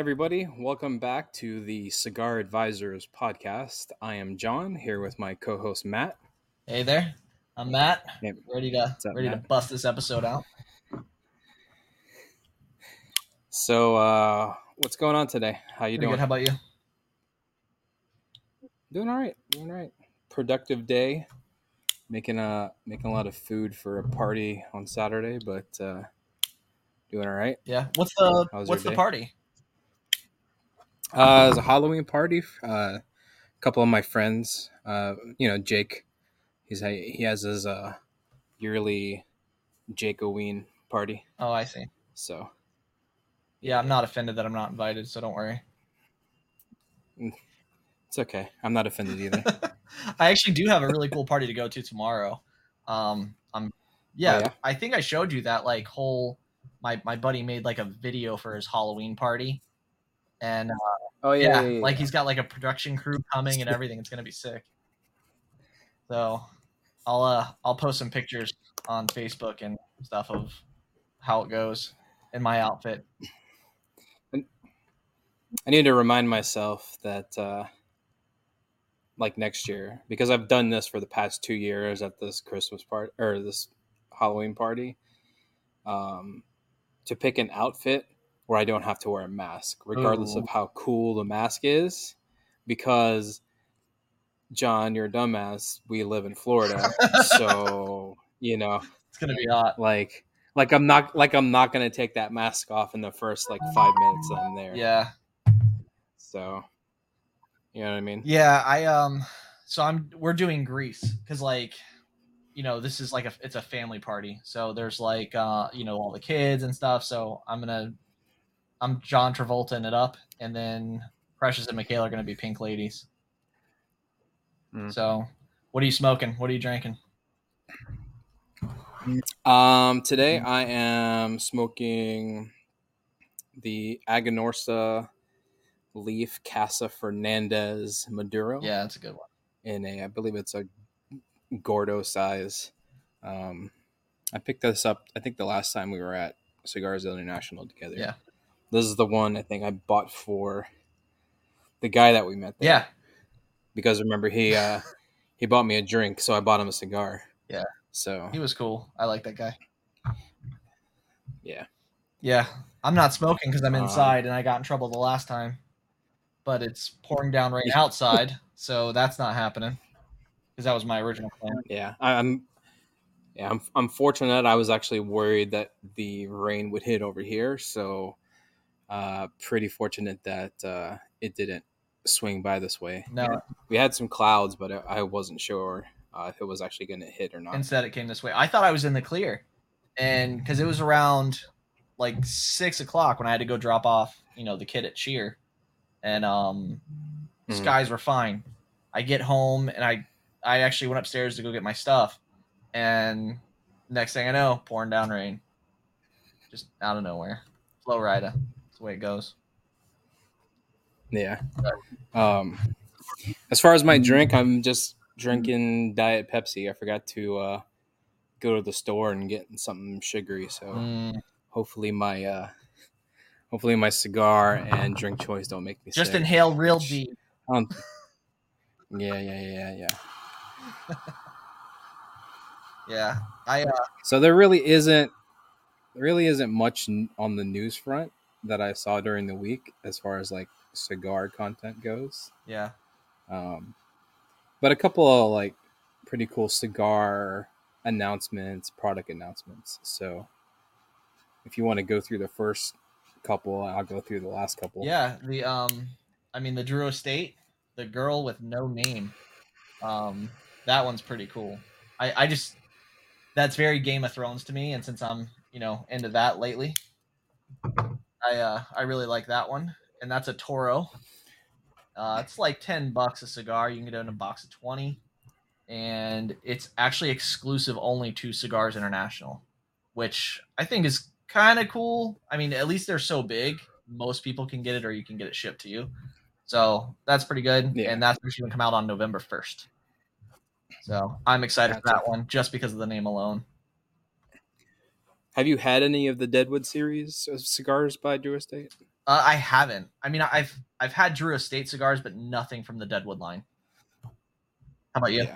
everybody. Welcome back to the Cigar Advisors podcast. I am John here with my co-host Matt. Hey there, I'm Matt. Hey, ready to up, ready Matt? to bust this episode out. So, uh, what's going on today? How you Pretty doing? good. How about you? Doing all right. Doing all right. Productive day. Making a making a lot of food for a party on Saturday, but uh, doing all right. Yeah. What's the How's What's the day? party? Uh, it was a Halloween party. Uh, a couple of my friends, uh, you know, Jake, he's he has his uh, yearly Jake-Oween party. Oh, I see. So Yeah, I'm not offended that I'm not invited, so don't worry. it's okay. I'm not offended either. I actually do have a really cool party to go to tomorrow. Um, I'm yeah, Oh, yeah? I think I showed you that like whole my my buddy made like a video for his Halloween party, and uh, oh yeah, like he's got like a production crew coming and everything. It's gonna be sick. So, I'll uh I'll post some pictures on Facebook and stuff of how it goes in my outfit. I need to remind myself that, uh, like next year, because I've done this for the past two years at this Christmas party or this Halloween party, um, to pick an outfit where I don't have to wear a mask, regardless of how cool the mask is, because John, you're a dumbass. We live in Florida, so you know, It's gonna be hot. like, like I'm not, like I'm not gonna take that mask off in the first like five minutes I'm there. Yeah, So, you know what I mean? yeah. I um, so I'm we're doing Grease because like, you know, this is like a it's a family party. So there's like uh, you know, all the kids and stuff. So I'm gonna, I'm John Travolta it up, and then Precious and Michaela are gonna be pink ladies. Mm. So, what are you smoking? What are you drinking? Um, today I am smoking the Aganorsa Leaf Casa Fernandez Maduro Yeah, that's a good one. in a, I believe it's a Gordo size. Um, I picked this up, I think the last time we were at Cigars International together. Yeah. This is the one I think I bought for the guy that we met there. Yeah, Because remember, he, uh, he bought me a drink, so I bought him a cigar. Yeah. So, he was cool. I like that guy. yeah. Yeah, I'm not smoking because I'm Um, inside and I got in trouble the last time. But it's pouring down rain outside, so that's not happening. Because that was my original plan. Yeah, I'm. Yeah, I'm. I'm fortunate. I was actually worried that the rain would hit over here, so uh, pretty fortunate that uh, it didn't swing by this way. No, We had some clouds, but I wasn't sure uh, if it was actually going to hit or not. instead it came this way. I thought I was in the clear, and because it was around like six o'clock when I had to go drop off, you know, the kid at cheer, and um, Mhm. skies were fine. I get home and I I actually went upstairs to go get my stuff, and next thing I know, pouring down rain, just out of nowhere. Florida, the way it goes. Yeah. Um, as far as my drink, I'm just drinking Diet Pepsi. I forgot to uh, go to the store and get something sugary, so. Mm, hopefully my uh hopefully my cigar and drink choice don't make me just sick. inhale real deep. Um, yeah yeah yeah yeah Yeah, I uh, so there really isn't there really isn't much on the news front that i saw during the week as far as like cigar content goes. Yeah. Um but a couple of like pretty cool cigar announcements product announcements. So if you want to go through the first couple i'll go through the last couple. Yeah the um, I mean the Drew Estate, the girl with no name, um, that one's pretty cool. I I just that's very Game of Thrones to me, and since I'm you know into that lately, I uh, I really like that one, and that's a Toro. Uh, it's like ten bucks a cigar. You can get it in a box of twenty, and it's actually exclusive only to Cigars International, which I think is kind of cool. I mean, at least they're so big, most people can get it, or you can get it shipped to you. So that's pretty good, Yeah. and that's actually going to come out on November first. So I'm excited for Gotcha. that one just because of the name alone. Have you had any of the Deadwood series of cigars by Drew Estate? Uh, I haven't. I mean, I've I've had Drew Estate cigars, but nothing from the Deadwood line. How about you?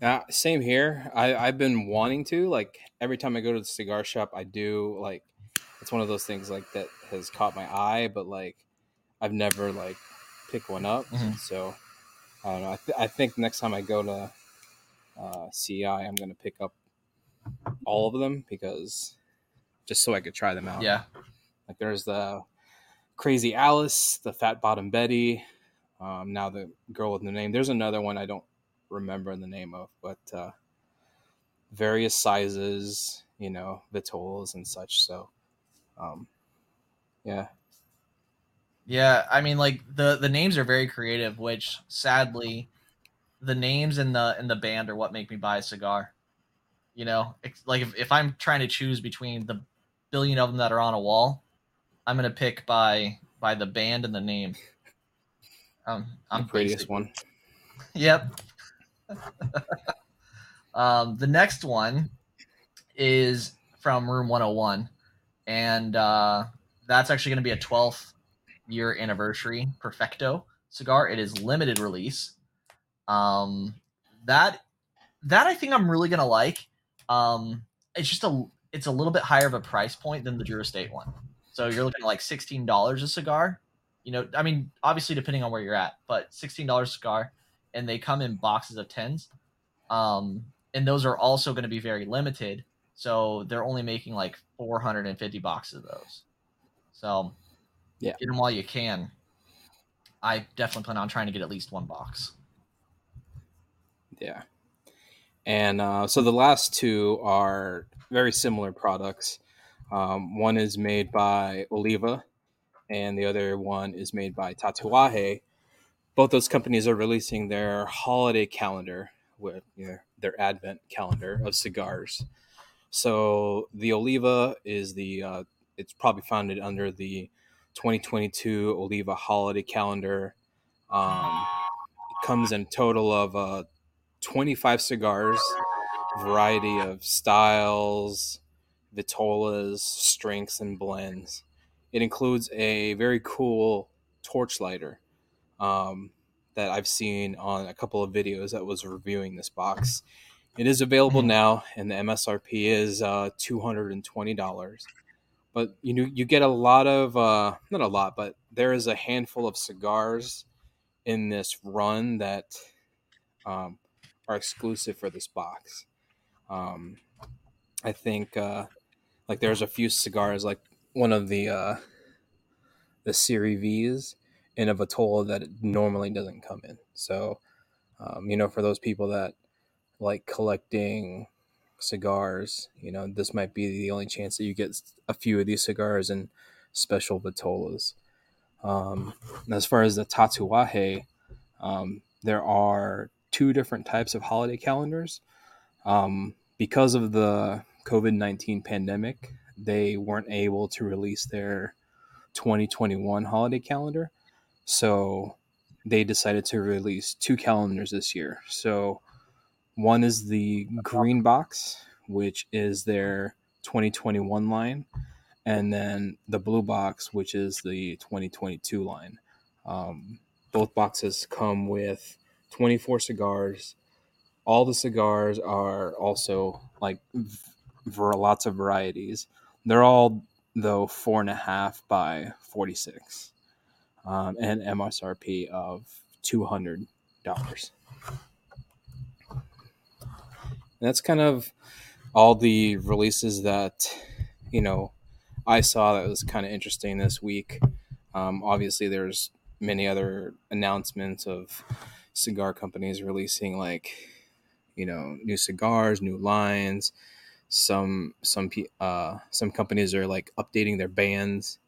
Yeah, same here. I, I've been wanting to. Like every time I go to the cigar shop, I do like it's one of those things like that has caught my eye, but like I've never like picked one up. Mhm. So I don't know. I, th- I think next time I go to uh, CI, I'm gonna pick up all of them because just so I could try them out. Yeah. Like there's the Crazy Alice, the Fat Bottom Betty. Um, now the girl with the name. There's another one I don't remember the name of, but uh, various sizes, you know, vitolas and such. So, um, yeah, Yeah, I mean, like the the names are very creative, which sadly, the names and the and the band are what make me buy a cigar. You know, It's like if, if I'm trying to choose between the billion of them that are on a wall, I'm gonna pick by by the band and the name. Um, I'm the prettiest basic. one. Yep. um, the next one is from Room 101, and uh, that's actually going to be a 12th year anniversary Perfecto cigar. It is limited release. Um, that that I think I'm really gonna like. Um, it's just a it's a little bit higher of a price point than the Drew Estate one. So you're looking at like sixteen dollars a cigar. You know, I mean, obviously depending on where you're at, but sixteen dollars a cigar, and they come in boxes of tens. Um, and those are also going to be very limited. So they're only making like 450 boxes of those. So Yeah. get them while you can. I definitely plan on trying to get at least one box. Yeah. And uh, so the last two are very similar products. Um, one is made by Oliva, and the other one is made by Tatuaje. Both those companies are releasing their holiday calendar, with you know, their advent calendar of cigars. So the Oliva is the uh, it's probably founded under the 2022 Oliva holiday calendar. Um, it comes in total of uh, 25 cigars, variety of styles, vitolas, strengths, and blends. It includes a very cool torch lighter um, that I've seen on a couple of videos that was reviewing this box. It is available Mhm. now, and the MSRP is uh, two hundred and twenty dollars. But you know, you get a lot of uh, not a lot, but there is a handful of cigars in this run that um, are exclusive for this box. Um, I think uh, like there's a few cigars, like one of the uh, the Series V's in a Vitola that normally doesn't come in. So, um, you know, for those people that like collecting cigars, you know, this might be the only chance that you get a few of these cigars in special Vitolas. Um, as far as the Tatuaje, um, there are two different types of holiday calendars. Um, because of the COVID 19 pandemic, they weren't able to release their 2021 holiday calendar. So they decided to release two calendars this year. So one is the green box, which is their 2021 line, and then the blue box, which is the 2022 line. Um, both boxes come with 24 cigars. All the cigars are also like for lots of varieties. They're all though four and a half by 46, um, and MSRP of two hundred dollars. That's kind of all the releases that you know I saw that was kind of interesting this week. Um, obviously, there's many other announcements of cigar companies releasing like you know new cigars, new lines. Some some pe- uh, some companies are like updating their bands.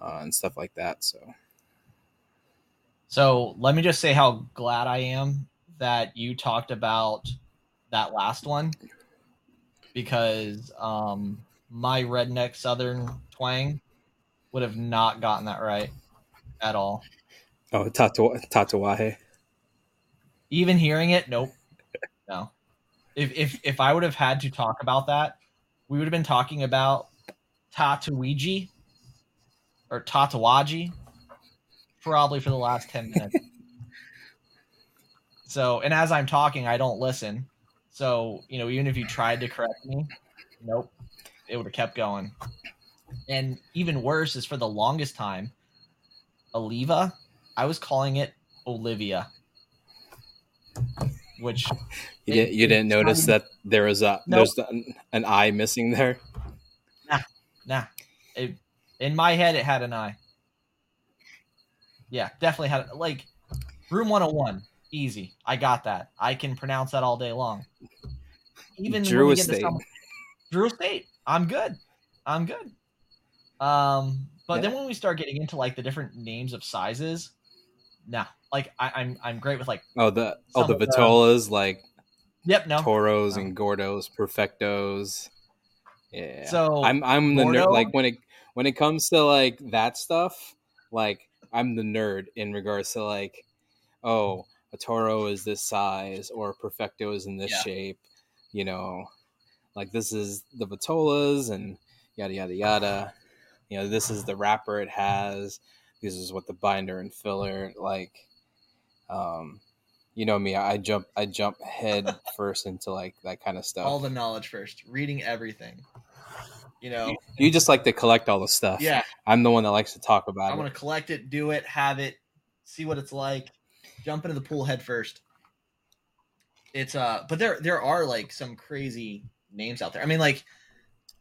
uh, and stuff like that. So So let me just say how glad I am that you talked about that last one because um, my redneck southern twang would have not gotten that right at all. oh, Tatu- Tatuaje. Even hearing it, nope, no. If if if I would have had to talk about that, we would have been talking about Tatuigi or Tatawaji probably for the last 10 minutes. so, and as I'm talking, I don't listen. So, you know, even if you tried to correct me, nope, it would have kept going. And even worse is for the longest time, Oliva, I was calling it Olivia. Which You, didn't, you didn't notice that there was a No. there's an, an eye missing there. Nah, it, in my head, it had an eye. Yeah, definitely had like room 101. Easy. I got that. I can pronounce that all day long. Even Drew we get to Estate. some- Drew Estate. I'm good. I'm good. Um, but then when we start getting into like the different names of sizes, nah. Like I, I'm I'm great with like Oh, the oh the- Vitolas like yep no. Toros No. and Gordos, Perfectos. Yeah. So I'm I'm the Gordo- nerd. Like when it when it comes to like that stuff, like I'm the nerd in regards to like, oh, a Toro is this size or a Perfecto is in this Yeah. shape. You know, like this is the Vitolas and yada yada yada. You know, this is the wrapper it has. This is what the binder and filler like. Um, you know me, I jump I jump head first into like that kind of stuff. all the knowledge first, reading everything. You know, you just like to collect all the stuff. yeah. I'm the one that likes to talk about it. I want to collect it, do it, have it, see what it's like, jump into the pool head first. It's uh, but there there are like some crazy names out there. I mean, like,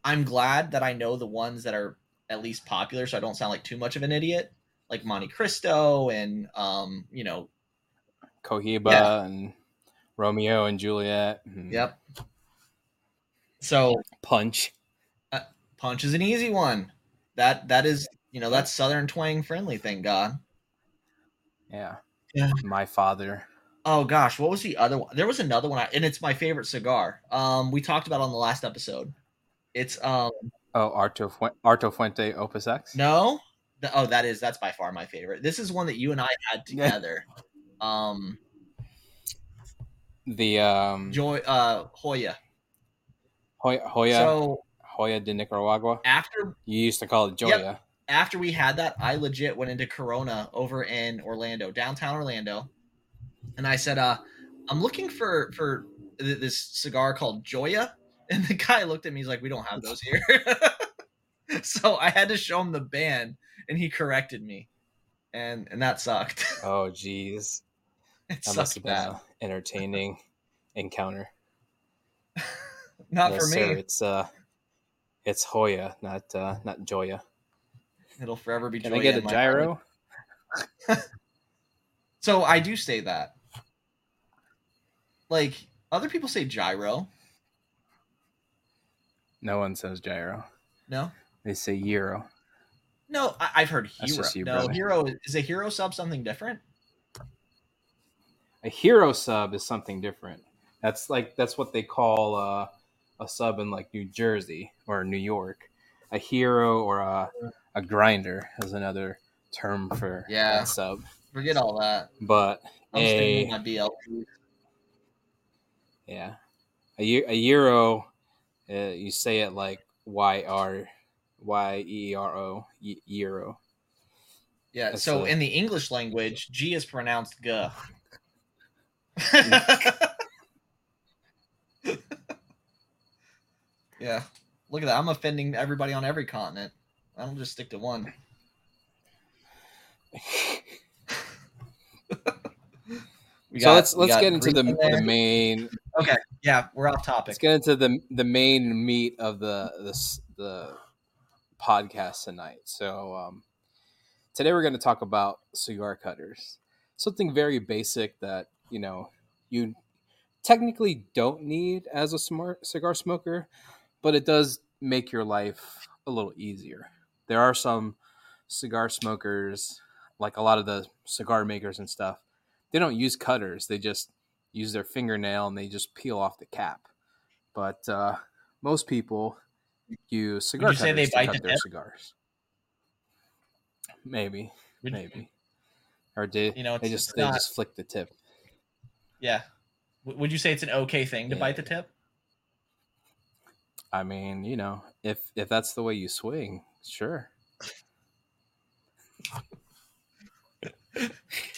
I'm glad that I know the ones that are at least popular, so I don't sound like too much of an idiot. Like Monte Cristo and um, you know, Cohiba Yeah. and Romeo and Juliet. and yep. So Punch. punch is an easy one. That that is you know that's Southern twang friendly. Thank God. Yeah. Yeah. My father. Oh gosh, what was the other one? There was another one, I, and it's my favorite cigar. Um, we talked about on the last episode. It's um Oh, Arto, Fu- Arto Fuente Opus X. no, oh that is that's by far my favorite. This is one that you and I had together. Um, The um, Joy uh Hoya. Hoya, Hoya, So Hoya de Nicaragua. after You used to call it Joya. after we had that, I legit went into Corona over in Orlando, downtown Orlando, and I said, uh, I'm looking for for th- this cigar called Joya, and the guy looked at me. He's like, "We don't have those here." so I had to show him the band, and he corrected me, and and that sucked. Oh, jeez. it That must have been bad. an entertaining encounter. Not yes, for me. sir. It's uh, it's Hoya, not uh, not Joya. It'll forever be. Can Joya I get a in my heart. gyro? So I do say that. Like other people say gyro. No one says gyro. No. They say euro. No, I, I've heard hero. you, no, brother. hero is a hero sub something different. A hero sub is something different. That's like that's what they call uh, a sub in like New Jersey or New York. A hero or a, a grinder is another term for Yeah. that sub. Forget all that. But I'm a my BLT. yeah, a, a euro, uh, you say it like y r y e r o euro. Yeah. That's so a- in the English language, G is pronounced G. yeah. Look at that. I'm offending everybody on every continent. I don't just stick to one. We so got- let's let's get into the, the main Okay. Yeah, we're off topic. let's get into the the main meat of the this the podcast tonight. So um, today we're going to talk about cigar cutters, something very basic that you know you technically don't need as a smart cigar smoker, but it does make your life a little easier. There are some cigar smokers, like a lot of the cigar makers and stuff, they don't use cutters. They just use their fingernail and they just peel off the cap. But uh, most people use cigar Would you say cutters they to bite cut the their cigars. Maybe, Would- maybe, or they You know, they just they not- just flick the tip. Yeah. W- Would you say it's an okay thing to Yeah. bite the tip? I mean, you know, if if that's the way you swing, sure.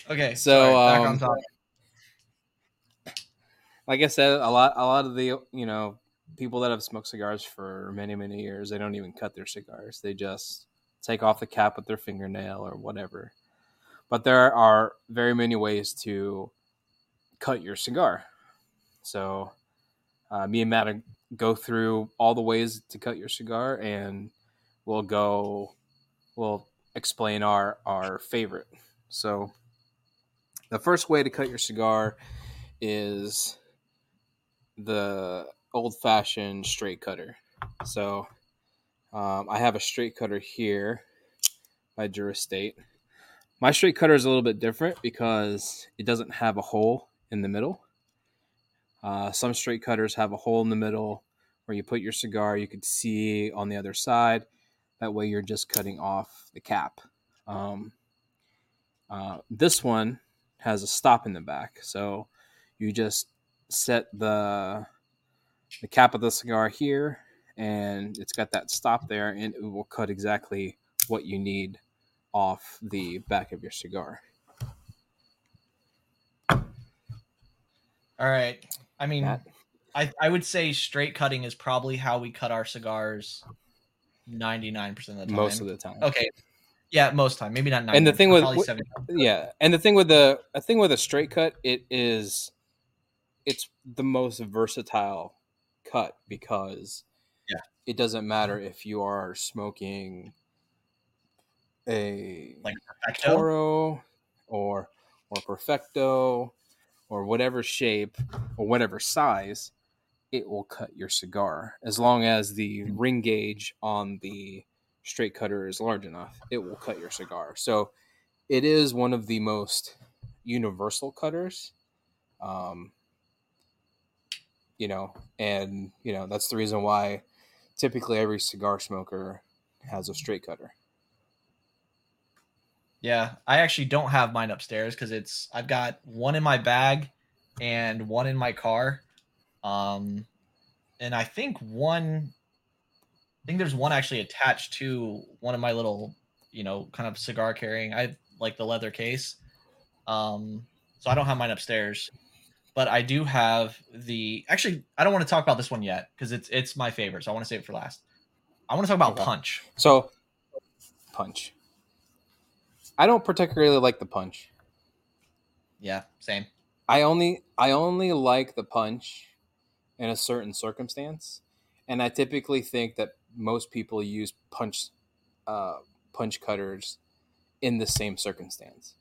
Okay. So, back um, like I said, a lot a lot of the you know people that have smoked cigars for many many years, they don't even cut their cigars. They just take off the cap with their fingernail or whatever. But there are very many ways to cut your cigar. So uh, me and Matt go through all the ways to cut your cigar, and we'll go we'll explain our our favorite. So the first way to cut your cigar is the old fashioned straight cutter. So um, I have a straight cutter here by Drew Estate. My straight cutter is a little bit different because it doesn't have a hole in the middle. Uh, some straight cutters have a hole in the middle where you put your cigar, you could see on the other side. That way, you're just cutting off the cap. Um, uh, this one has a stop in the back, so you just set the the cap of the cigar here, and it's got that stop there, and it will cut exactly what you need off the back of your cigar. All right. I mean, Matt? I, I would say straight cutting is probably how we cut our cigars 99% of the time. Most of the time. Okay. Yeah, most time. Maybe not 90. And the thing with- probably 70. yeah and the thing with the a thing with a straight cut it is it's the most versatile cut because Yeah. it doesn't matter if you are smoking a Like perfecto. toro or or perfecto or whatever shape or whatever size it will cut your cigar. As long as the ring gauge on the straight cutter is large enough it will cut your cigar. So it is one of the most universal cutters um, you know and you know that's the reason why typically every cigar smoker has a straight cutter Yeah, I actually don't have mine upstairs because it's I've got one in my bag and one in my car, um, and I think one, I think there's one actually attached to one of my little, you know, kind of cigar carrying. I like the leather case, um, so I don't have mine upstairs, but I do have the. Actually, I don't want to talk about this one yet because it's it's my favorite, so I want to save it for last. I want to talk about Okay. punch. So, punch. I don't particularly like the punch. Yeah, same. I only I only like the punch in a certain circumstance, and I typically think that most people use punch uh, punch cutters in the same circumstance.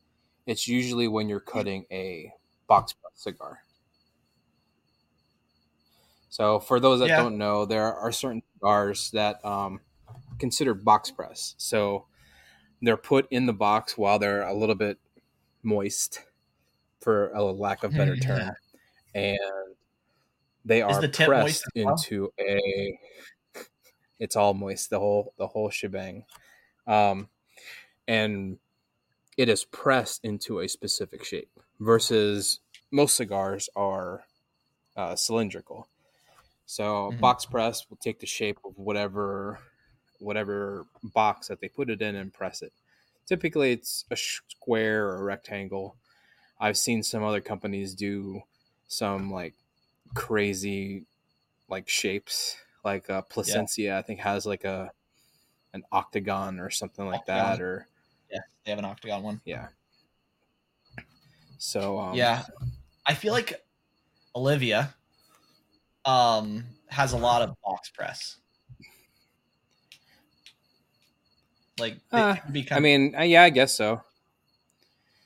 It's usually when you're cutting a box press cigar. So, for those that Yeah. don't know, there are certain cigars that um, considered box press. So, they're put in the box while they're a little bit moist, for a lack of better Yeah. term, and they are the pressed well? into a. It's all moist, the whole the whole shebang, um, and it is pressed into a specific shape. Versus most cigars are uh, cylindrical. So Mhm. box press will take the shape of whatever whatever box that they put it in and press it. Typically, it's a square or a rectangle. I've seen some other companies do some like crazy like shapes, like uh, Plasencia. I think has like a an octagon or something like that, or Yeah, they have an octagon one. yeah. So um, yeah, I feel like Olivia um has a lot of box press. Like, they Uh, can be I mean, uh, yeah, I guess so.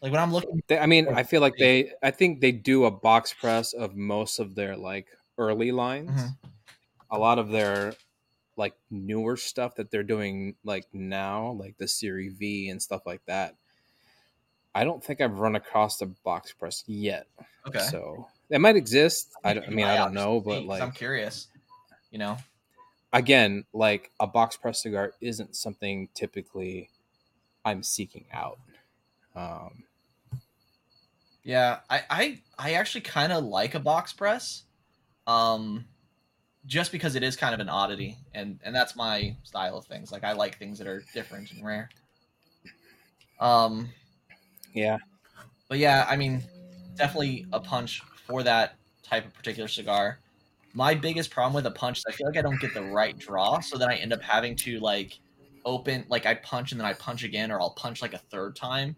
like when I'm looking, They, I mean, I feel like they, I think they do a box press of most of their like early lines. Mhm. A lot of their like newer stuff that they're doing like now, like the Series V and stuff like that. I don't think I've run across the box press yet. Okay. So it might exist. I, I mean, I don't know, but like I'm curious. You know, again, like a box press cigar isn't something typically I'm seeking out. Um, Yeah, I I, I actually kind of like a box press, um, just because it is kind of an oddity, and and that's my style of things. Like I like things that are different and rare. Um, yeah, but yeah, I mean, definitely a punch for that type of particular cigar. My biggest problem with a punch is I feel like I don't get the right draw, so then I end up having to like open, like I punch and then I punch again, or I'll punch like a third time,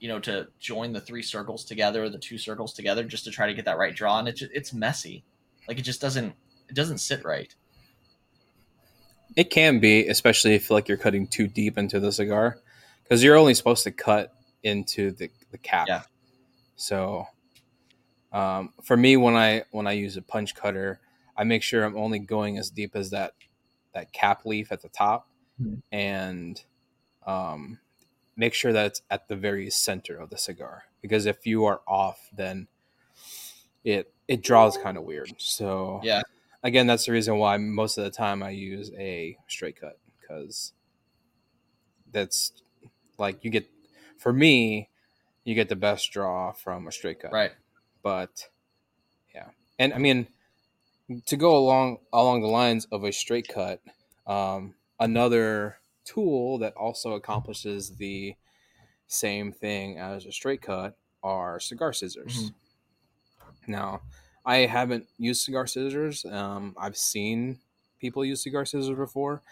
you know, to join the three circles together, or the two circles together, just to try to get that right draw, and it just, it's messy. Like it just doesn't it doesn't sit right. it can be, especially if like you're cutting too deep into the cigar, because you're only supposed to cut into the, the cap. Yeah. So, um, for me, when I when I use a punch cutter, I make sure I'm only going as deep as that that cap leaf at the top, Mhm. and um, make sure that it's at the very center of the cigar. Because if you are off, then it it draws kind of weird. So Yeah. again, that's the reason why most of the time I use a straight cut because that's like you get for me, you get the best draw from a straight cut. Right. But yeah, and I mean to go along along the lines of a straight cut, um, another tool that also accomplishes the same thing as a straight cut are cigar scissors. Mhm. Now, I haven't used cigar scissors. Um, I've seen people use cigar scissors before.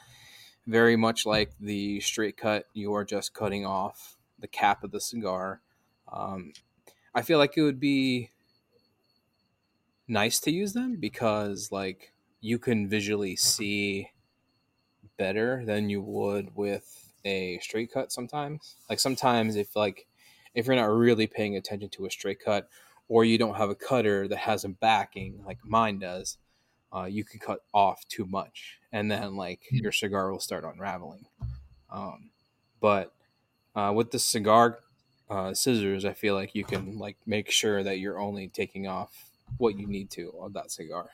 Very much like the straight cut, you are just cutting off the cap of the cigar. Um, I feel like it would be nice to use them because, like, you can visually see better than you would with a straight cut sometimes. Like, sometimes if, like, if you're not really paying attention to a straight cut, or you don't have a cutter that has a backing like mine does, uh, you can cut off too much, and then like Mhm. your cigar will start unraveling. Um, but uh, with the cigar uh, scissors, I feel like you can like make sure that you're only taking off what you need to of that cigar.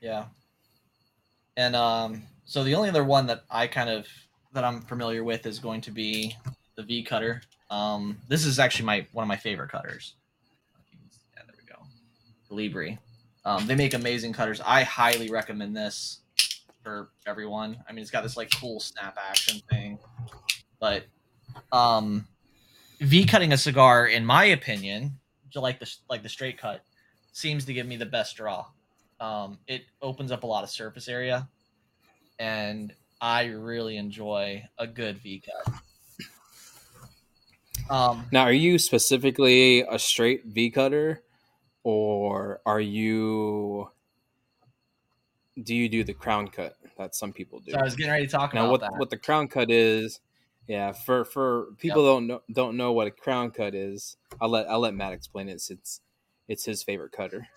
Yeah. And um, so the only other one that I kind of that I'm familiar with is going to be the V cutter. Um, this is actually my one of my favorite cutters. Yeah, there we go. Libri. Um, they make amazing cutters. I highly recommend this for everyone. I mean, it's got this like cool snap action thing, but um, V cutting a cigar, in my opinion, like the like the straight cut, seems to give me the best draw. Um, it opens up a lot of surface area, and I really enjoy a good V cut. Um, Now, are you specifically a straight V cutter, or are you? Do you do the crown cut that some people do? so I was getting ready to talk Now, about what that. what the crown cut is? Yeah, for for people don't know don't know what a crown cut is. I'll let I'll let Matt explain it since it's his favorite cutter.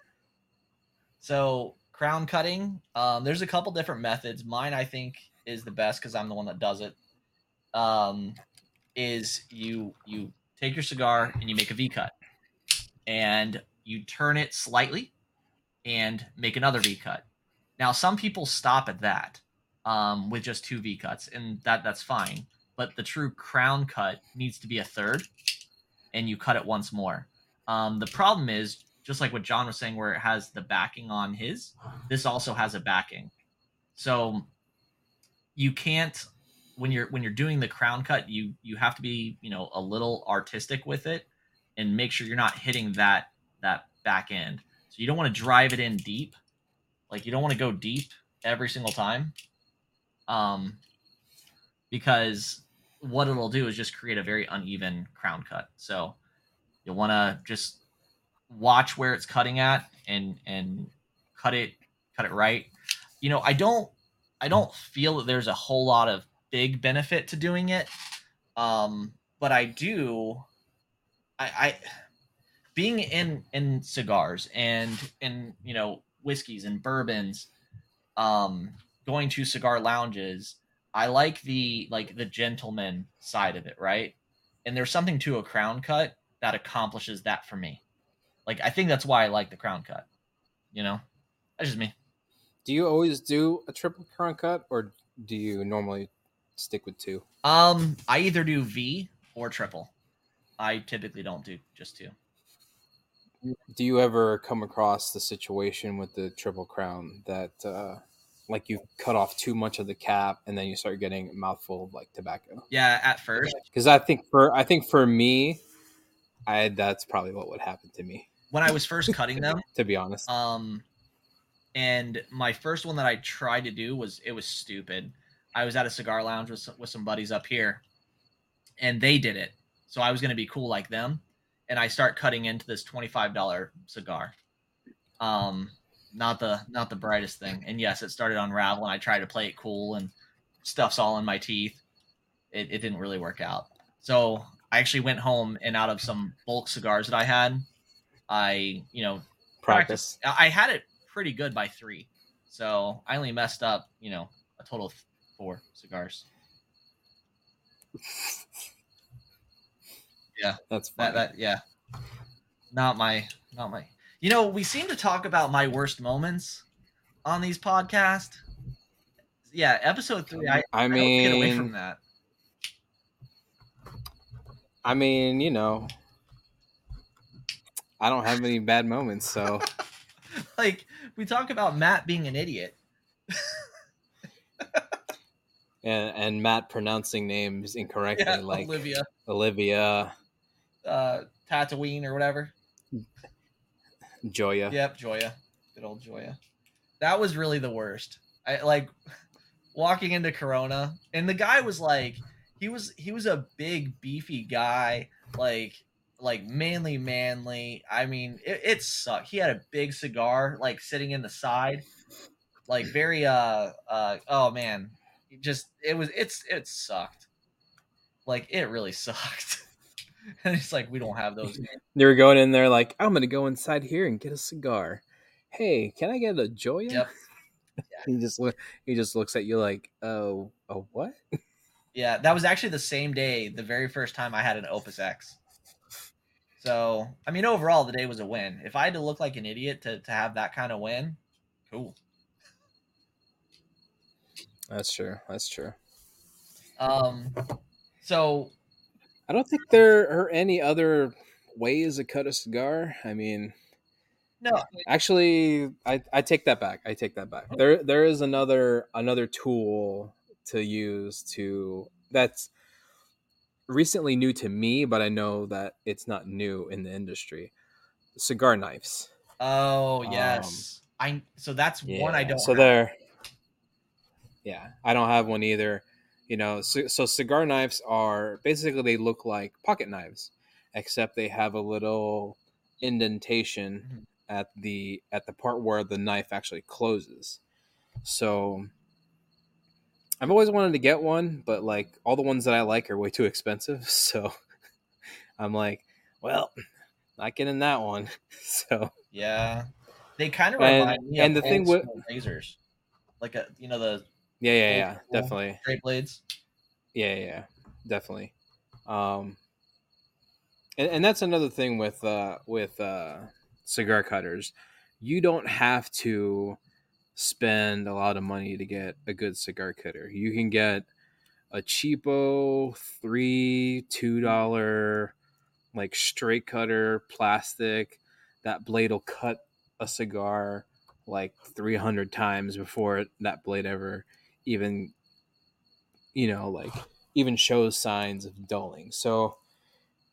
So crown cutting, um, there's a couple different methods. Mine, I think, is the best because I'm the one that does it. Um, is you you take your cigar and you make a V cut, and you turn it slightly, and make another V cut. Now, some people stop at that um, with just two V cuts, and that that's fine. But the true crown cut needs to be a third, and you cut it once more. Um, the problem is, just like what John was saying, where it has the backing on his, this also has a backing. So you can't when you're when you're doing the crown cut, you you have to be you know a little artistic with it and make sure you're not hitting that that back end. So you don't want to drive it in deep, like you don't want to go deep every single time, um, because what it'll do is just create a very uneven crown cut. So you'll want to just watch where it's cutting at and and cut it cut it right. You know, I don't I don't feel that there's a whole lot of big benefit to doing it. Um, but I do I, I being in in cigars and in you know whiskeys and bourbons um going to cigar lounges, I like the like the gentleman side of it, right? And there's something to a crown cut that accomplishes that for me. Like I think that's why I like the crown cut. You know, that's just me. Do you always do a triple crown cut, or do you normally stick with two? Um, I either do V or triple. I typically don't do just two. Do you ever come across the situation with the triple crown that, uh, like, you cut off too much of the cap and then you start getting a mouthful of like tobacco? Yeah, at first. Because I think for I think for me, I that's probably what would happen to me. When I was first cutting them, To be honest, um, and my first one that I tried to do was it was stupid. I was at a cigar lounge with some, with some buddies up here, and they did it. So I was going to be cool like them, and I start cutting into this twenty five dollar cigar. Um, not the not the brightest thing. And yes, it started unraveling. I tried to play it cool, and stuff's all in my teeth. It, it didn't really work out. So I actually went home, and out of some bulk cigars that I had, I you know practice. I I had it pretty good by three, so I only messed up you know a total of four cigars. Yeah, that's That that yeah, not my not my. You know, we seem to talk about my worst moments on these podcasts. Yeah, episode three. I, I I to get away from that. I mean, you know, I don't have any bad moments, so Like we talk about Matt being an idiot. and and Matt pronouncing names incorrectly, Yeah, like Olivia, Olivia, uh, Tatooine or whatever. Joya. Yep, Joya. Good old Joya. That was really the worst. I like walking into Corona and the guy was like he was he was a big beefy guy, like like manly manly. I mean, it, it sucked. He had a big cigar like sitting in the side. Like very uh uh oh man. Just it was it's it sucked. Like it really sucked. and it's like we don't have those They were going in there like, I'm gonna go inside here and get a cigar. Hey, can I get a Joya? Yep. he just look. He just looks at you like, oh, a what? Yeah, that was actually the same day, the very first time I had an Opus X. So, I mean, overall, the day was a win. If I had to look like an idiot to, to have that kind of win, cool. That's true. That's true. Um, so I don't think there are any other ways to cut a cigar. I mean, no, actually, I, I take that back. I take that back. There there is another another tool to use to that's recently new to me, but I know that it's not new in the industry. Cigar knives. oh um, yes, I. So that's one I don't. So have. there. Yeah, I don't have one either. You know, so, so cigar knives are basically they look like pocket knives, except they have a little indentation Mhm. at the at the part where the knife actually closes. So I've always wanted to get one, but like all the ones that I like are way too expensive. So I'm like, well, not getting that one. So Yeah, they kind of And- remind me and of the thing with- razors, like a you know the yeah, yeah, yeah, school. definitely. straight blades. Yeah, yeah, definitely. Um, and, and that's another thing with uh, with uh, cigar cutters. You don't have to spend a lot of money to get a good cigar cutter. You can get a cheapo three two dollar like straight cutter plastic. That blade will cut a cigar like three hundred times before that blade ever even you know like even shows signs of dulling. So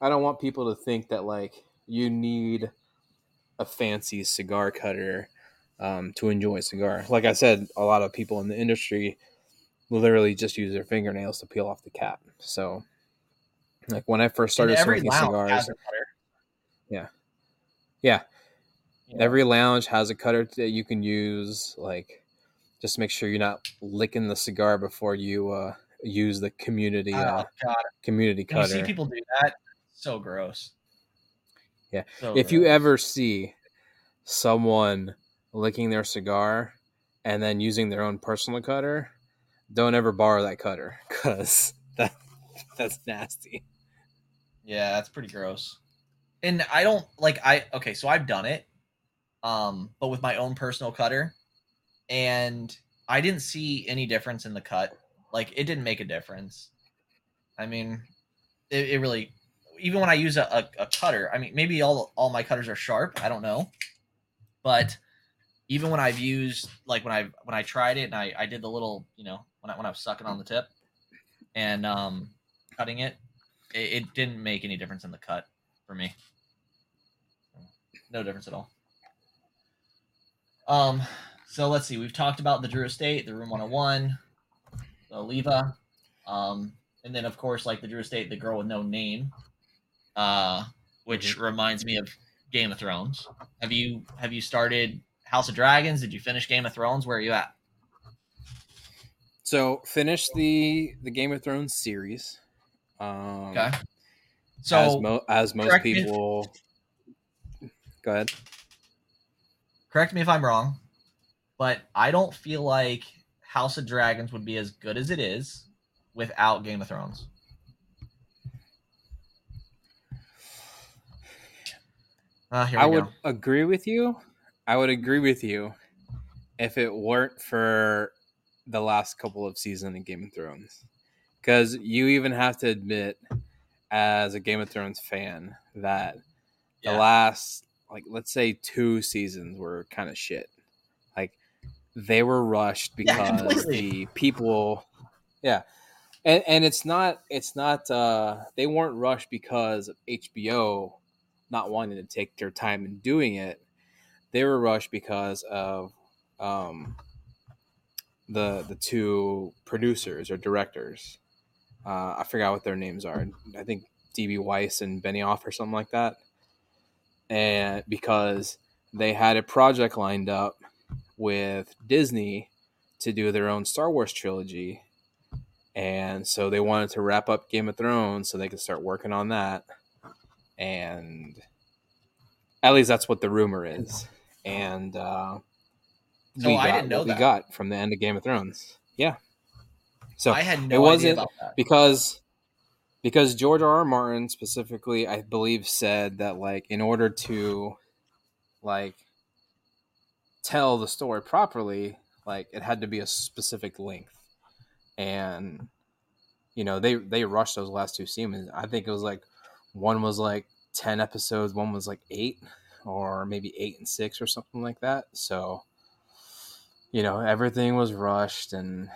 i don't want people to think that like you need a fancy cigar cutter um, to enjoy a cigar. Like i said a lot of people in the industry literally just use their fingernails to peel off the cap. So like when i first started smoking cigars yeah. Yeah. Every lounge has a cutter that you can use like just make sure you're not licking the cigar before you uh, use the community uh, oh god, community when you see people do that, so gross. Yeah. So if you ever see someone licking their cigar and then using their own personal cutter, don't ever borrow that cutter because that that's nasty. Yeah, that's pretty gross. And I don't like I okay, so I've done it, um, but with my own personal cutter, and I didn't see any difference in the cut. Like it didn't make a difference. I mean, it, it really even when I use a, a, a cutter, I mean maybe all all my cutters are sharp, I don't know. But even when I've used like when I when I tried it and I, I did the little, you know, when I when I was sucking on the tip and um cutting it, it, it didn't make any difference in the cut for me. No difference at all. Um, so let's see. We've talked about the Drew Estate, the Room 101, the Oliva, um, and then of course, like the Drew Estate, the girl with no name, uh, which Mm-hmm. reminds me of Game of Thrones. Have you have you started House of Dragons? Did you finish Game of Thrones? Where are you at? So finish the the Game of Thrones series. Um, Okay. as, So mo- as most correct me if- people. Go ahead. correct me if I'm wrong, but I don't feel like House of Dragons would be as good as it is without Game of Thrones. Uh, here we I would go. agree with you. I would agree with you if it weren't for the last couple of seasons of Game of Thrones. Because you even have to admit, as a Game of Thrones fan, that the last, like, let's say two seasons were kind of shit. They were rushed because completely. the people, yeah. And, and it's not, it's not, uh, they weren't rushed because of HBO not wanting to take their time in doing it. They were rushed because of um, the the two producers or directors. Uh, I forgot what their names are. I think DB Weiss and Benioff or something like that. And because they had a project lined up with Disney to do their own Star Wars trilogy. And so they wanted to wrap up Game of Thrones so they could start working on that and at least that's what the rumor is. And uh, So I didn't know what that. we got from the end of Game of Thrones. Yeah. So I had no it wasn't idea about that. because because George R. R. Martin specifically, I believe, said that like in order to like tell the story properly, like it had to be a specific length, and you know they they rushed those last two seasons. I think it was like one was like ten episodes, one was like eight, or maybe eight and six or something like that. So you know everything was rushed and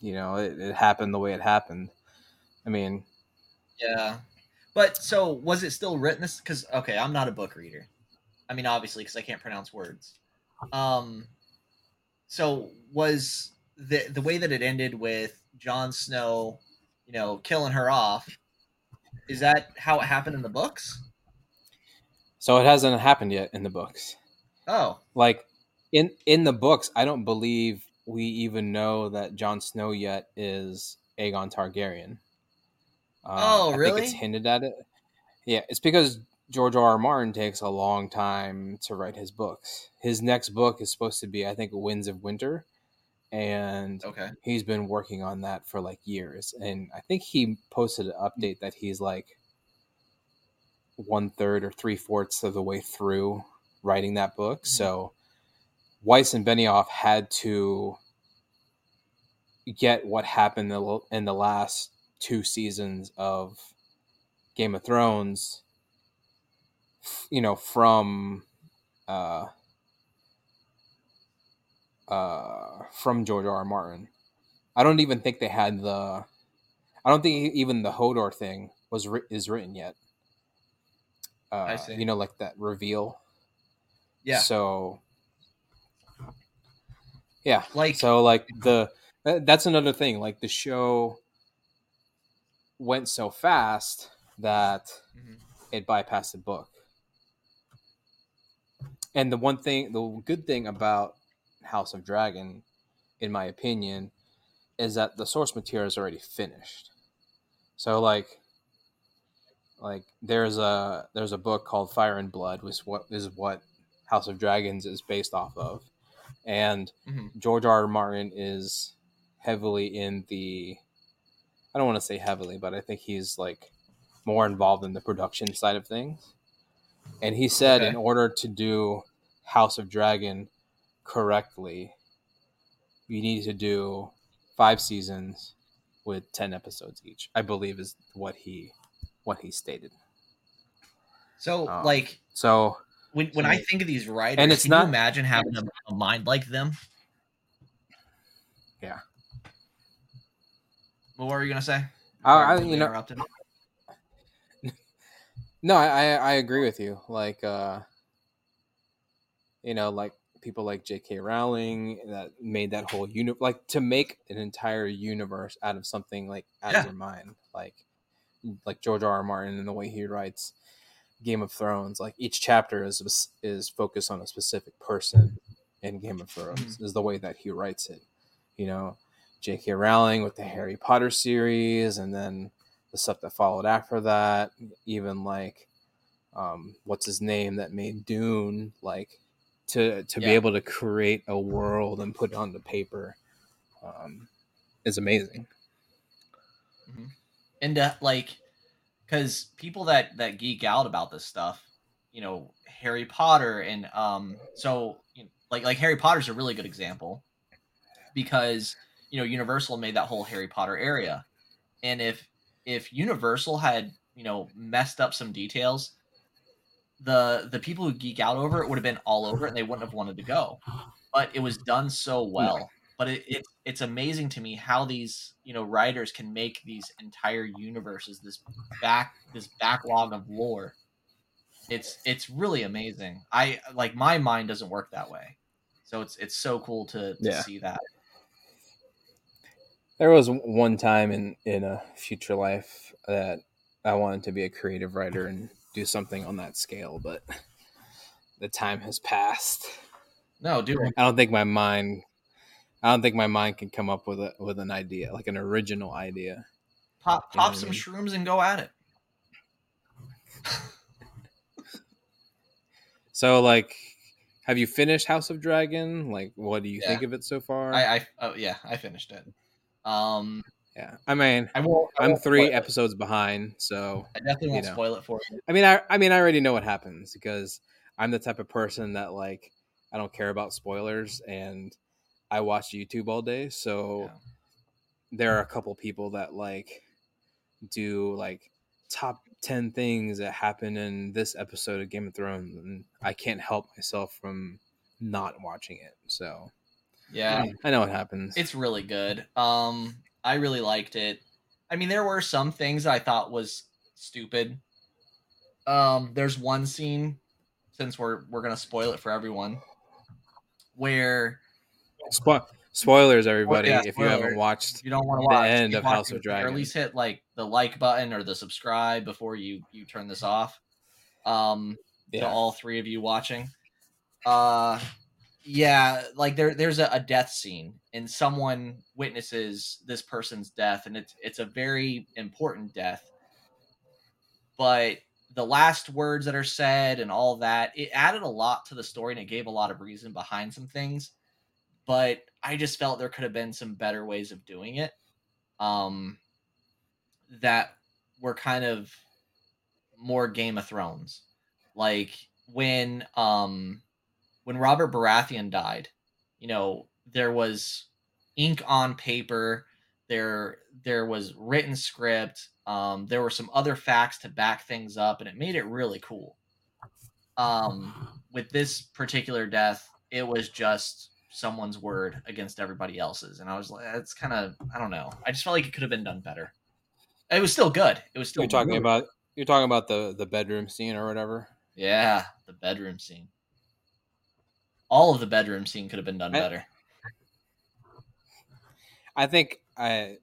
you know it, it happened the way it happened i mean Yeah. But so was it still written this cuz okay, I'm not a book reader. I mean obviously cuz I can't pronounce words. Um so was the the way that it ended with Jon Snow, you know, killing her off is that how it happened in the books? so it hasn't happened yet in the books Oh, like in in the books i don't believe we even know that Jon snow yet is aegon targaryen uh, Oh, I think really? it's hinted at it yeah it's because george r. r martin takes a long time to write his books his next book is supposed to be i think winds of winter and okay. he's been working on that for like years and i think he posted an update that he's like one third or three fourths of the way through writing that book mm-hmm. so weiss and benioff had to get what happened in the, last two seasons of game of thrones you know from uh uh, from George R. R. Martin. I don't even think they had the. I don't think even the Hodor thing was writ- is written yet. Uh, I see. You know, like that reveal. Yeah. So. Yeah. Like So like the that's another thing. Like the show went so fast that Mhm. it bypassed the book. And the one thing, the good thing about House of Dragon, in my opinion, is that the source material is already finished. So like, like there's a there's a book called Fire and Blood, which what is what House of Dragons is based off of, and Mhm. George R. R. Martin is heavily in the. I don't want to say heavily, but I think he's like more involved in the production side of things. And he said, Okay. in order to do House of Dragon correctly, you need to do five seasons with ten episodes each. I believe is what he what he stated. So Um, like So when when I think of these writers, And it's can not- you imagine having a, a mind like them? Yeah. Well, what were you gonna say? I, I you know interrupted. No, I, I I agree with you. Like, uh, you know, like people like J.K. Rowling that made that whole uni like to make an entire universe out of something like out of your mind, like like George R. R. Martin and the way he writes Game of Thrones. Like each chapter is is focused on a specific person in Game of Thrones. Is the way that he writes it. You know, J.K. Rowling with the Harry Potter series, and then the stuff that followed after that, even like um, what's his name that made Dune, like to to be able to create a world and put it on the paper um, is amazing. and uh, like because people that that geek out about this stuff you know harry potter and um so you know, like like harry potter's a really good example because you know universal made that whole harry potter area. And if if universal had you know messed up some details the the people who geek out over it would have been all over it and they wouldn't have wanted to go. But it was done so well. But it, it it's amazing to me how these you know writers can make these entire universes this back this backlog of lore. It's it's really amazing. I like my mind doesn't work that way. So it's it's so cool to, to Yeah. see that There was one time in in a future life that I wanted to be a creative writer and do something on that scale, but the time has passed. no dude I don't think my mind I don't think my mind can come up with a with an idea, like an original idea. pop You know pop I some mean? shrooms and go at it So like have you finished House of Dragon? Like what do you Yeah. think of it so far? i i oh yeah i finished it um yeah. I mean, i won't I I'm 3 spoil it. episodes behind, so i definitely won't know. spoil it for you I mean, I I mean, I already know what happens because I'm the type of person that like I don't care about spoilers and I watch YouTube all day. So Yeah. there are a couple people that like do like top 10 things that happen in this episode of Game of Thrones and I can't help myself from not watching it. So yeah I know what happens. it's really good. Um, I really liked it. I mean, there were some things I thought was stupid. Um, there's one scene, since we're we're gonna spoil it for everyone, where Spo- spoilers, everybody, yeah, if you haven't watched. you don't want to watch The end of House of Dragon. or at least hit like the like button or the subscribe before you you turn this off. Um, to all three of you watching. Uh yeah, like there there's a, a death scene and someone witnesses this person's death and it's it's a very important death. But the last words that are said and all that, it added a lot to the story and it gave a lot of reason behind some things. But I just felt there could have been some better ways of doing it. Um that were kind of more Game of Thrones. Like when um when Robert Baratheon died, you know, there was ink on paper, there there was written script, um there were some other facts to back things up and it made it really cool. Um with this particular death, it was just someone's word against everybody else's and I was like it's kind of I don't know. I just felt like it could have been done better. It was still good. It was still You're talking really about you're talking about the the bedroom scene or whatever. yeah, the bedroom scene. All of the bedroom scene could have been done I- better. I think I,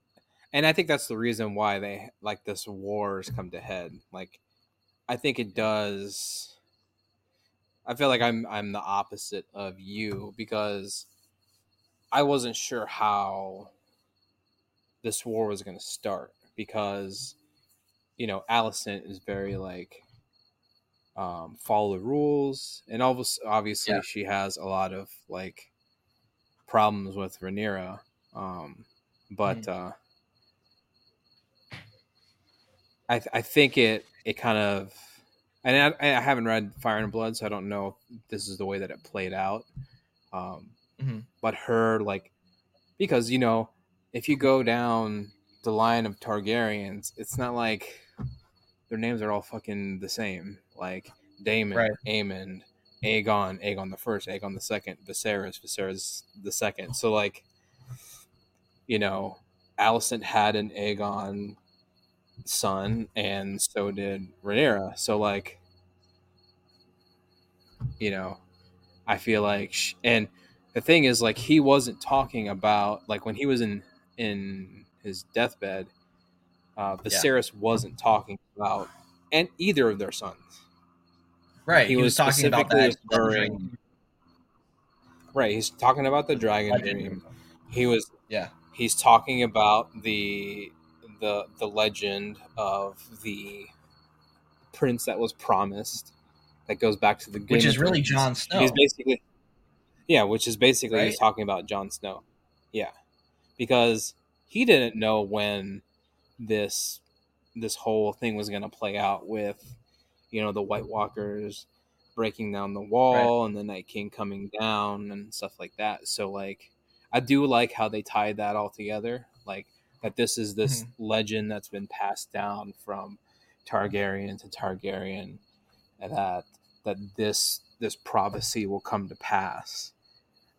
and I think that's the reason why they like this wars come to head. Like, I think it does. I feel like I'm I'm the opposite of you because I wasn't sure how this war was going to start because you know Alicent is very like um, follow the rules and obviously obviously Yeah. she has a lot of like problems with Rhaenyra, um, but Mm-hmm. uh, I th- I think it it kind of and I, I haven't read Fire and Blood, so I don't know if this is the way that it played out. Um, Mhm. But her like because you know if you go down the line of Targaryens, it's not like their names are all fucking the same. Like Daemon, Right. Aemon, Aegon, Aegon the first, Aegon the second, Viserys, Viserys the second. So like, you know, Alicent had an Aegon son, and so did Rhaenyra. So like, you know, I feel like, sh- and the thing is, like, he wasn't talking about like when he was in in his deathbed. Uh, Viserys wasn't talking about and either of their sons. Right. He He, was, was talking about that. referring- Right, he's talking about the dragon Legend. dream. He was Yeah. he's talking about the the the legend of the prince that was promised that goes back to the Game Which is really. Jon Snow. He's basically yeah, which is basically he's talking about Jon Snow. Yeah, because he didn't know when this this whole thing was going to play out with you know the White Walkers breaking down the wall and the Night King coming down and stuff like that. So like I do like how they tied that all together. Like that this is this mm-hmm. legend that's been passed down from Targaryen to Targaryen and that that this this prophecy will come to pass.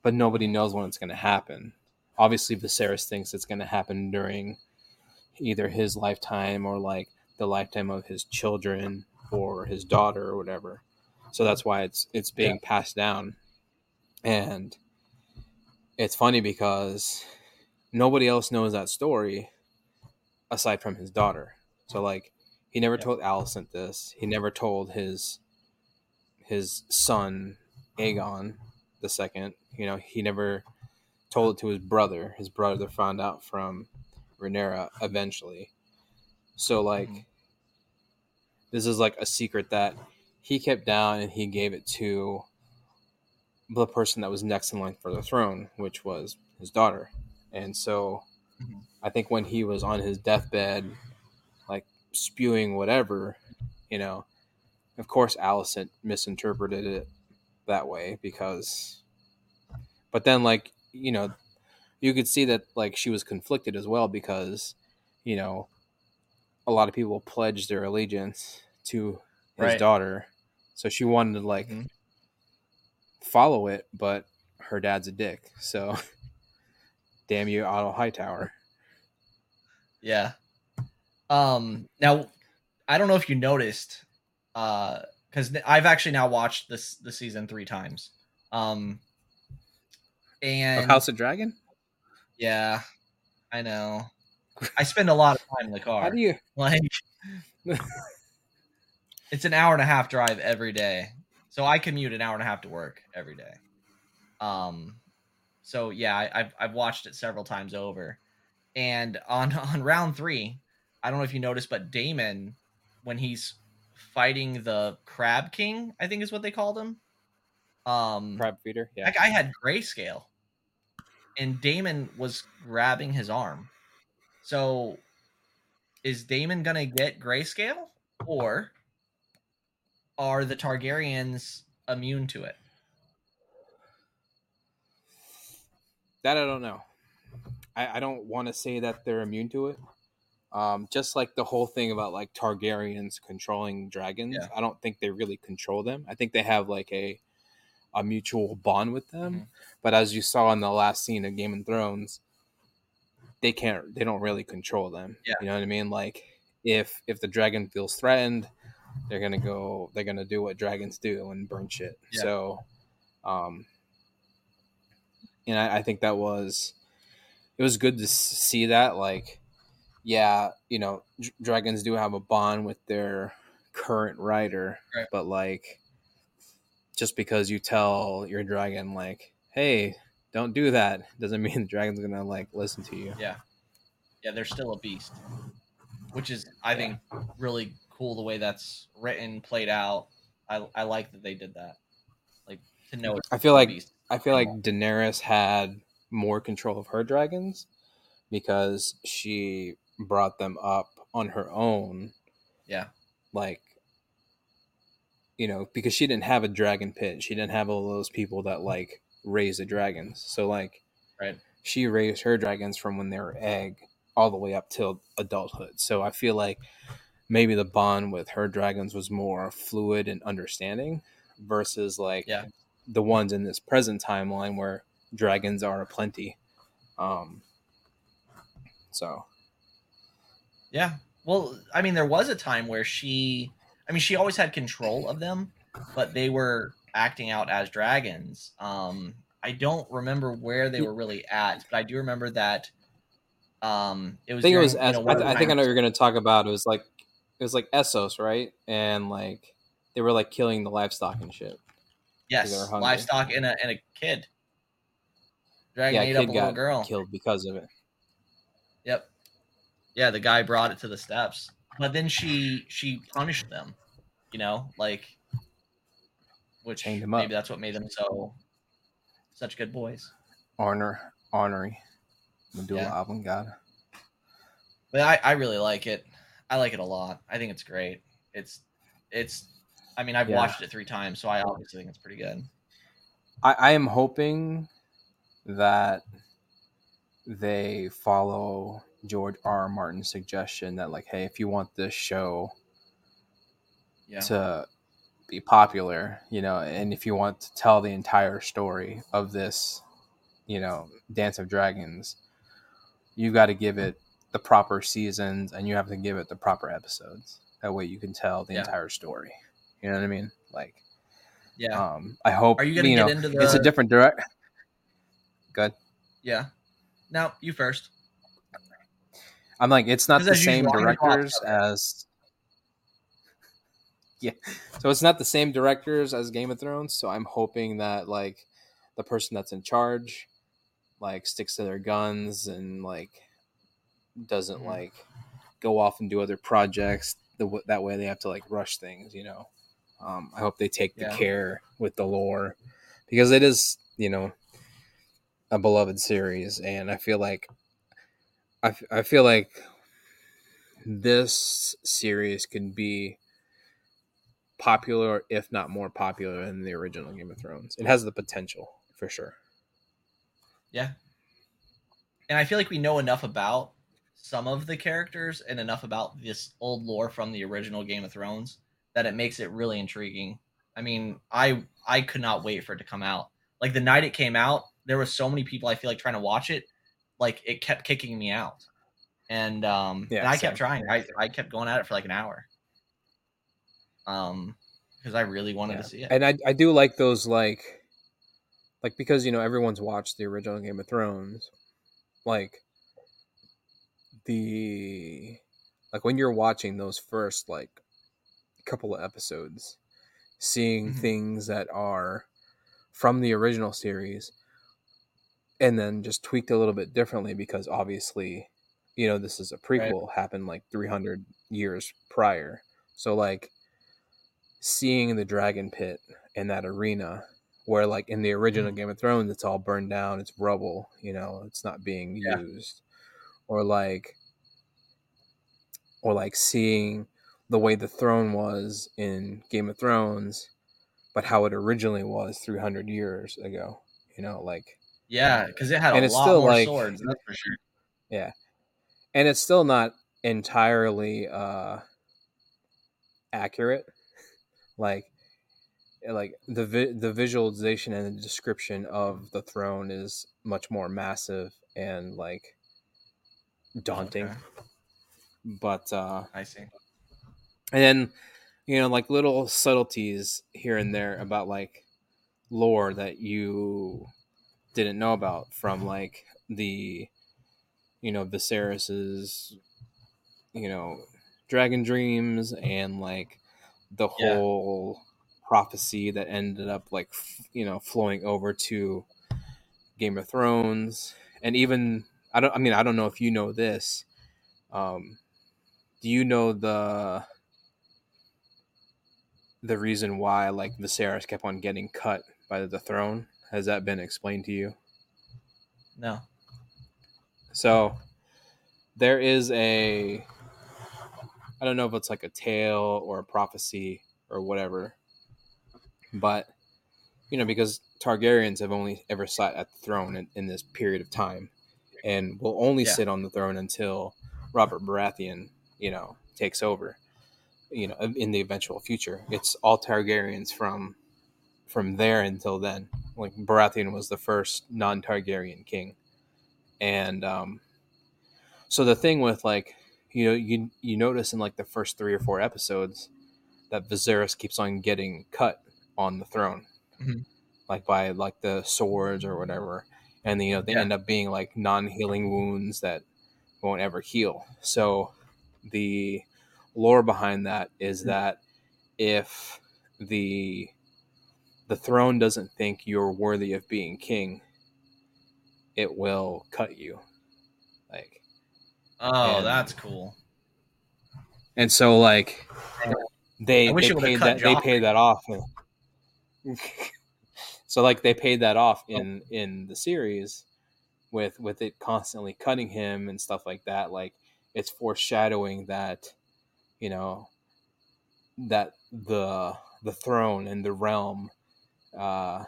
But nobody knows when it's going to happen. Obviously Viserys thinks it's going to happen during either his lifetime or like the lifetime of his children or his daughter or whatever. So that's why it's it's being passed down. And it's funny because nobody else knows that story aside from his daughter. So like he never Yeah. told Alicent this. He never told his his son Aegon the second. You know, he never told it to his brother. His brother found out from Rhaenyra eventually. So like Mhm. this is like a secret that he kept down and he gave it to the person that was next in line for the throne, which was his daughter. And so Mhm. I think when he was on his deathbed, like spewing whatever, you know, of course Alicent misinterpreted it that way because, but then like, you know, you could see that like she was conflicted as well because, you know, a lot of people pledged their allegiance to his Right. daughter. So she wanted to like Mhm. follow it, but her dad's a dick. So damn you, Otto Hightower. Yeah. Um. Now, I don't know if you noticed, uh, because I've actually now watched this the season three times. Um. And of House of Dragon? Yeah, I know. I spend a lot of time in the car. How do you like it's an hour and a half drive every day so i commute an hour and a half to work every day um so yeah I, i've i've watched it several times over and on on round three i don't know if you noticed but daemon when he's fighting the crab king i think is what they called him um crab feeder? Yeah. that guy had grayscale, and Daemon was grabbing his arm. So, is Daemon gonna get grayscale, or are the Targaryens immune to it? That I don't know. I, I don't want to say that they're immune to it. Um, just like the whole thing about like Targaryens controlling dragons, Yeah. I don't think they really control them. I think they have like a a mutual bond with them. Mhm. But as you saw in the last scene of Game of Thrones, they can't. They don't really control them. Yeah. You know what I mean? Like if if the dragon feels threatened, they're gonna go. They're gonna do what dragons do and burn shit. Yeah. So, um, and I, I think that was it was good to see that like yeah you know d- dragons do have a bond with their current rider Right. but like just because you tell your dragon like hey don't do that doesn't mean the dragon's gonna like listen to you Yeah, yeah, they're still a beast, which is I think really cool the way that's written, played out. I I like that they did that. Like to know it's I feel like beast. i feel like daenerys had more control of her dragons because she brought them up on her own. Yeah. Like you know, because she didn't have a dragon pit. She didn't have all those people that like raise the dragons. So like Right. she raised her dragons from when they were egg all the way up till adulthood. So I feel like maybe the bond with her dragons was more fluid and understanding versus like Yeah. the ones in this present timeline where dragons are aplenty. Um so Yeah. Well, I mean, there was a time where she, I mean, she always had control of them, but they were acting out as dragons. Um, I don't remember where they were really at, but I do remember that. Um, it was. I think it was you know, I, I think I know you're going to talk about. It was like it was like Essos, right? And like they were like killing the livestock and shit. Yes, they were hungry. livestock and a and a kid. Dragon yeah, ate kid up a little girl. killed because of it. Yep. Yeah, the guy brought it to the steps, but then she she punished them. You know, like which Chained 'em up. maybe that's what made them so such good boys. Honor, honory, medulla Yeah. oblongata. But I I really like it. I like it a lot. I think it's great. It's it's. I mean, I've Yeah. watched it three times, so I obviously think it's pretty good. I, I am hoping that they follow George R. R. Martin's suggestion that like, hey, if you want this show Yeah. to be popular, you know, and if you want to tell the entire story of this, you know, Dance of Dragons, you've got to give it the proper seasons and you have to give it the proper episodes. That way you can tell the Yeah. entire story. You know what I mean? Like, yeah. um, I hope Are you gonna you get know, into it's a different direct. Good. yeah. Now you first. I'm like, it's not the same usual, I'm gonna go off directors as. Yeah, so it's not the same directors as Game of Thrones. So I'm hoping that like the person that's in charge, like sticks to their guns and like doesn't Mhm. like go off and do other projects. The that way they have to like rush things. You know, um, I hope they take the Yeah. care with the lore because it is you know a beloved series, and I feel like I, feel like this series could be popular, if not more popular than the original Game of Thrones. It has the potential for sure. Yeah. And I feel like we know enough about some of the characters and enough about this old lore from the original Game of Thrones that it makes it really intriguing. I mean, I I could not wait for it to come out. Like the night it came out, there were so many people I feel like trying to watch it, like it kept kicking me out. And um Yeah, and I same. kept trying. I, I kept going at it for like an hour. Um because I really wanted Yeah. to see it. And I, I do like those like like because you know everyone's watched the original Game of Thrones, like the like when you're watching those first like couple of episodes, seeing Mhm. things that are from the original series and then just tweaked a little bit differently because obviously you know this is a prequel happened like 300 years prior so like seeing the dragon pit in that arena where like in the original Mhm. game of thrones it's all burned down it's rubble you know it's not being Yeah. used or like or like seeing the way the throne was in game of thrones but how it originally was 300 years ago you know like yeah, because it had and a it's lot still more like- swords, that's for sure. yeah and it's still not entirely uh accurate like like the vi- the visualization and the description of the throne is much more massive and like daunting Okay, but uh I see. and then you know like little subtleties here and there about like lore that you didn't know about from like the you know Viserys's you know dragon dreams and like the Yeah. whole prophecy that ended up like f- you know flowing over to Game of Thrones and even I don't I mean I don't know if you know this um do you know the the reason why like Viserys kept on getting cut by the throne? Has that been explained to you? No. So there is a I don't know if it's like a tale or a prophecy or whatever. But you know, because Targaryens have only ever sat at the throne in, in this period of time and will only Yeah. sit on the throne until Robert Baratheon, you know, takes over. You know, in the eventual future. It's all Targaryens from from there until then. Like Baratheon was the first non-Targaryen king. And um so the thing with like you know you you notice in like the first 3 or 4 episodes that Viserys keeps on getting cut on the throne. Mhm. Like by like the swords or whatever. And you know they Yeah. end up being like non-healing wounds that won't ever heal. So the lore behind that is that if the the throne doesn't think you're worthy of being king, it will cut you. Like Oh, And- that's cool. and so like they they paid that they paid that off. so like they paid that off in in the series with with it constantly cutting him and stuff like that. Like it's foreshadowing that you know that the the throne and the realm uh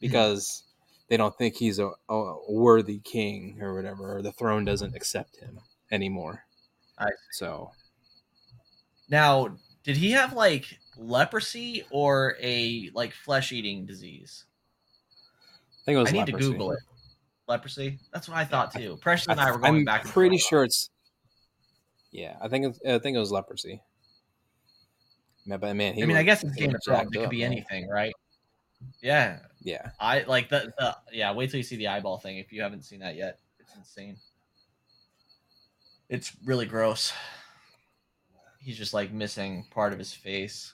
because they don't think he's a, a worthy king or whatever or the throne doesn't accept him anymore I see. so Now, did he have like leprosy or a like flesh eating disease? i think it was I need leprosy. to Google it. Leprosy? That's what I thought too. Precious and I were I going am back. and pretty sure it's yeah i think i think it was leprosy man, but man he I mean, I guess it's Game of Thrones. It could up, be man. anything, right? Yeah, yeah I like the, the yeah. Wait till you see the eyeball thing. If you haven't seen that yet, it's insane. It's really gross. He's just like missing part of his face.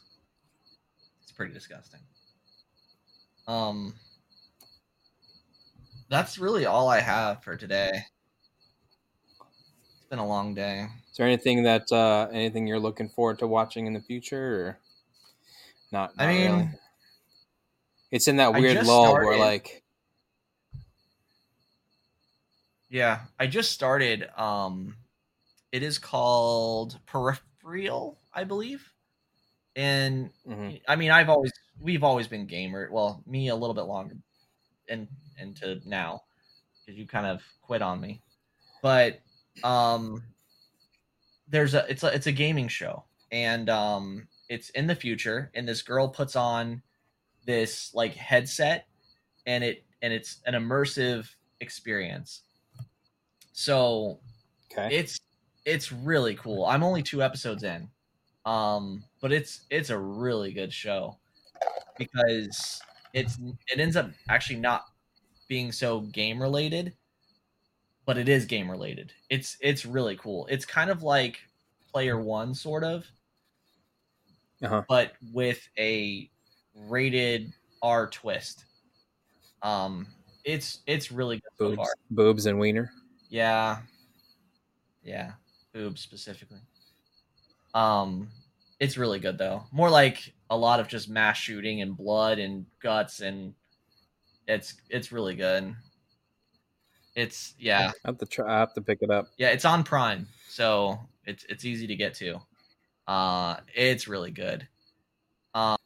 It's pretty disgusting. Um, that's really all I have for today. It's been a long day. is there anything that uh anything you're looking forward to watching in the future or not, I mean, really? It's in that weird lull where like Yeah, I just started. Um, it is called Peripheral, I believe. And mhm. I mean, I've always we've always been gamer. Well, me a little bit longer, and into now, because you kind of quit on me. But um, there's a it's a it's a gaming show, and um, it's in the future, and this girl puts on this like headset, and it and it's an immersive experience. So okay it's it's really cool. I'm only two episodes in, um, but it's it's a really good show because it's it ends up actually not being so game related, but it is game related. It's it's really cool. It's kind of like Player One, sort of, uh-huh. but with a rated R twist. Um, it's it's really good so boobs far. boobs and wiener Yeah. Yeah. Boobs specifically. Um it's really good though. More like a lot of just mass shooting and blood and guts and it's it's really good. It's yeah. I have to try I have to pick it up Yeah, it's on Prime. So it's it's easy to get to. Uh it's really good. Um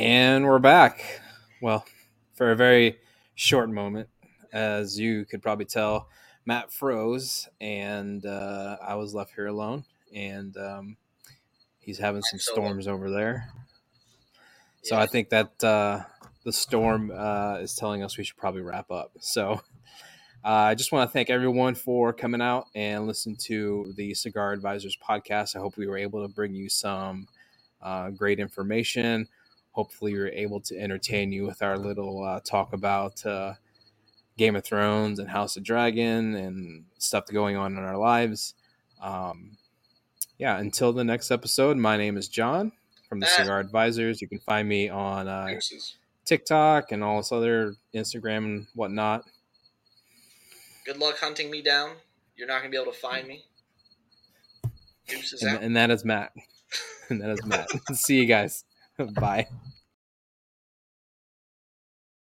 And we're back. Well, for a very short moment, as you could probably tell, Matt froze, and uh, I was left here alone. And um, he's having some storms over there. So Yeah. I think that uh, the storm uh, is telling us we should probably wrap up. So uh, I just want to thank everyone for coming out and listening to the Cigar Advisors podcast. I hope we were able to bring you some uh, great information hopefully we are able to entertain you with our little uh, talk about uh, Game of Thrones and House of Dragon and stuff going on in our lives. Um, yeah, until the next episode, my name is John from the Ah. Cigar Advisors. You can find me on uh, TikTok and all this other Instagram and whatnot. Good luck hunting me down. You're not gonna be able to find me. And, and that is Matt. and that is Matt. See you guys. Bye.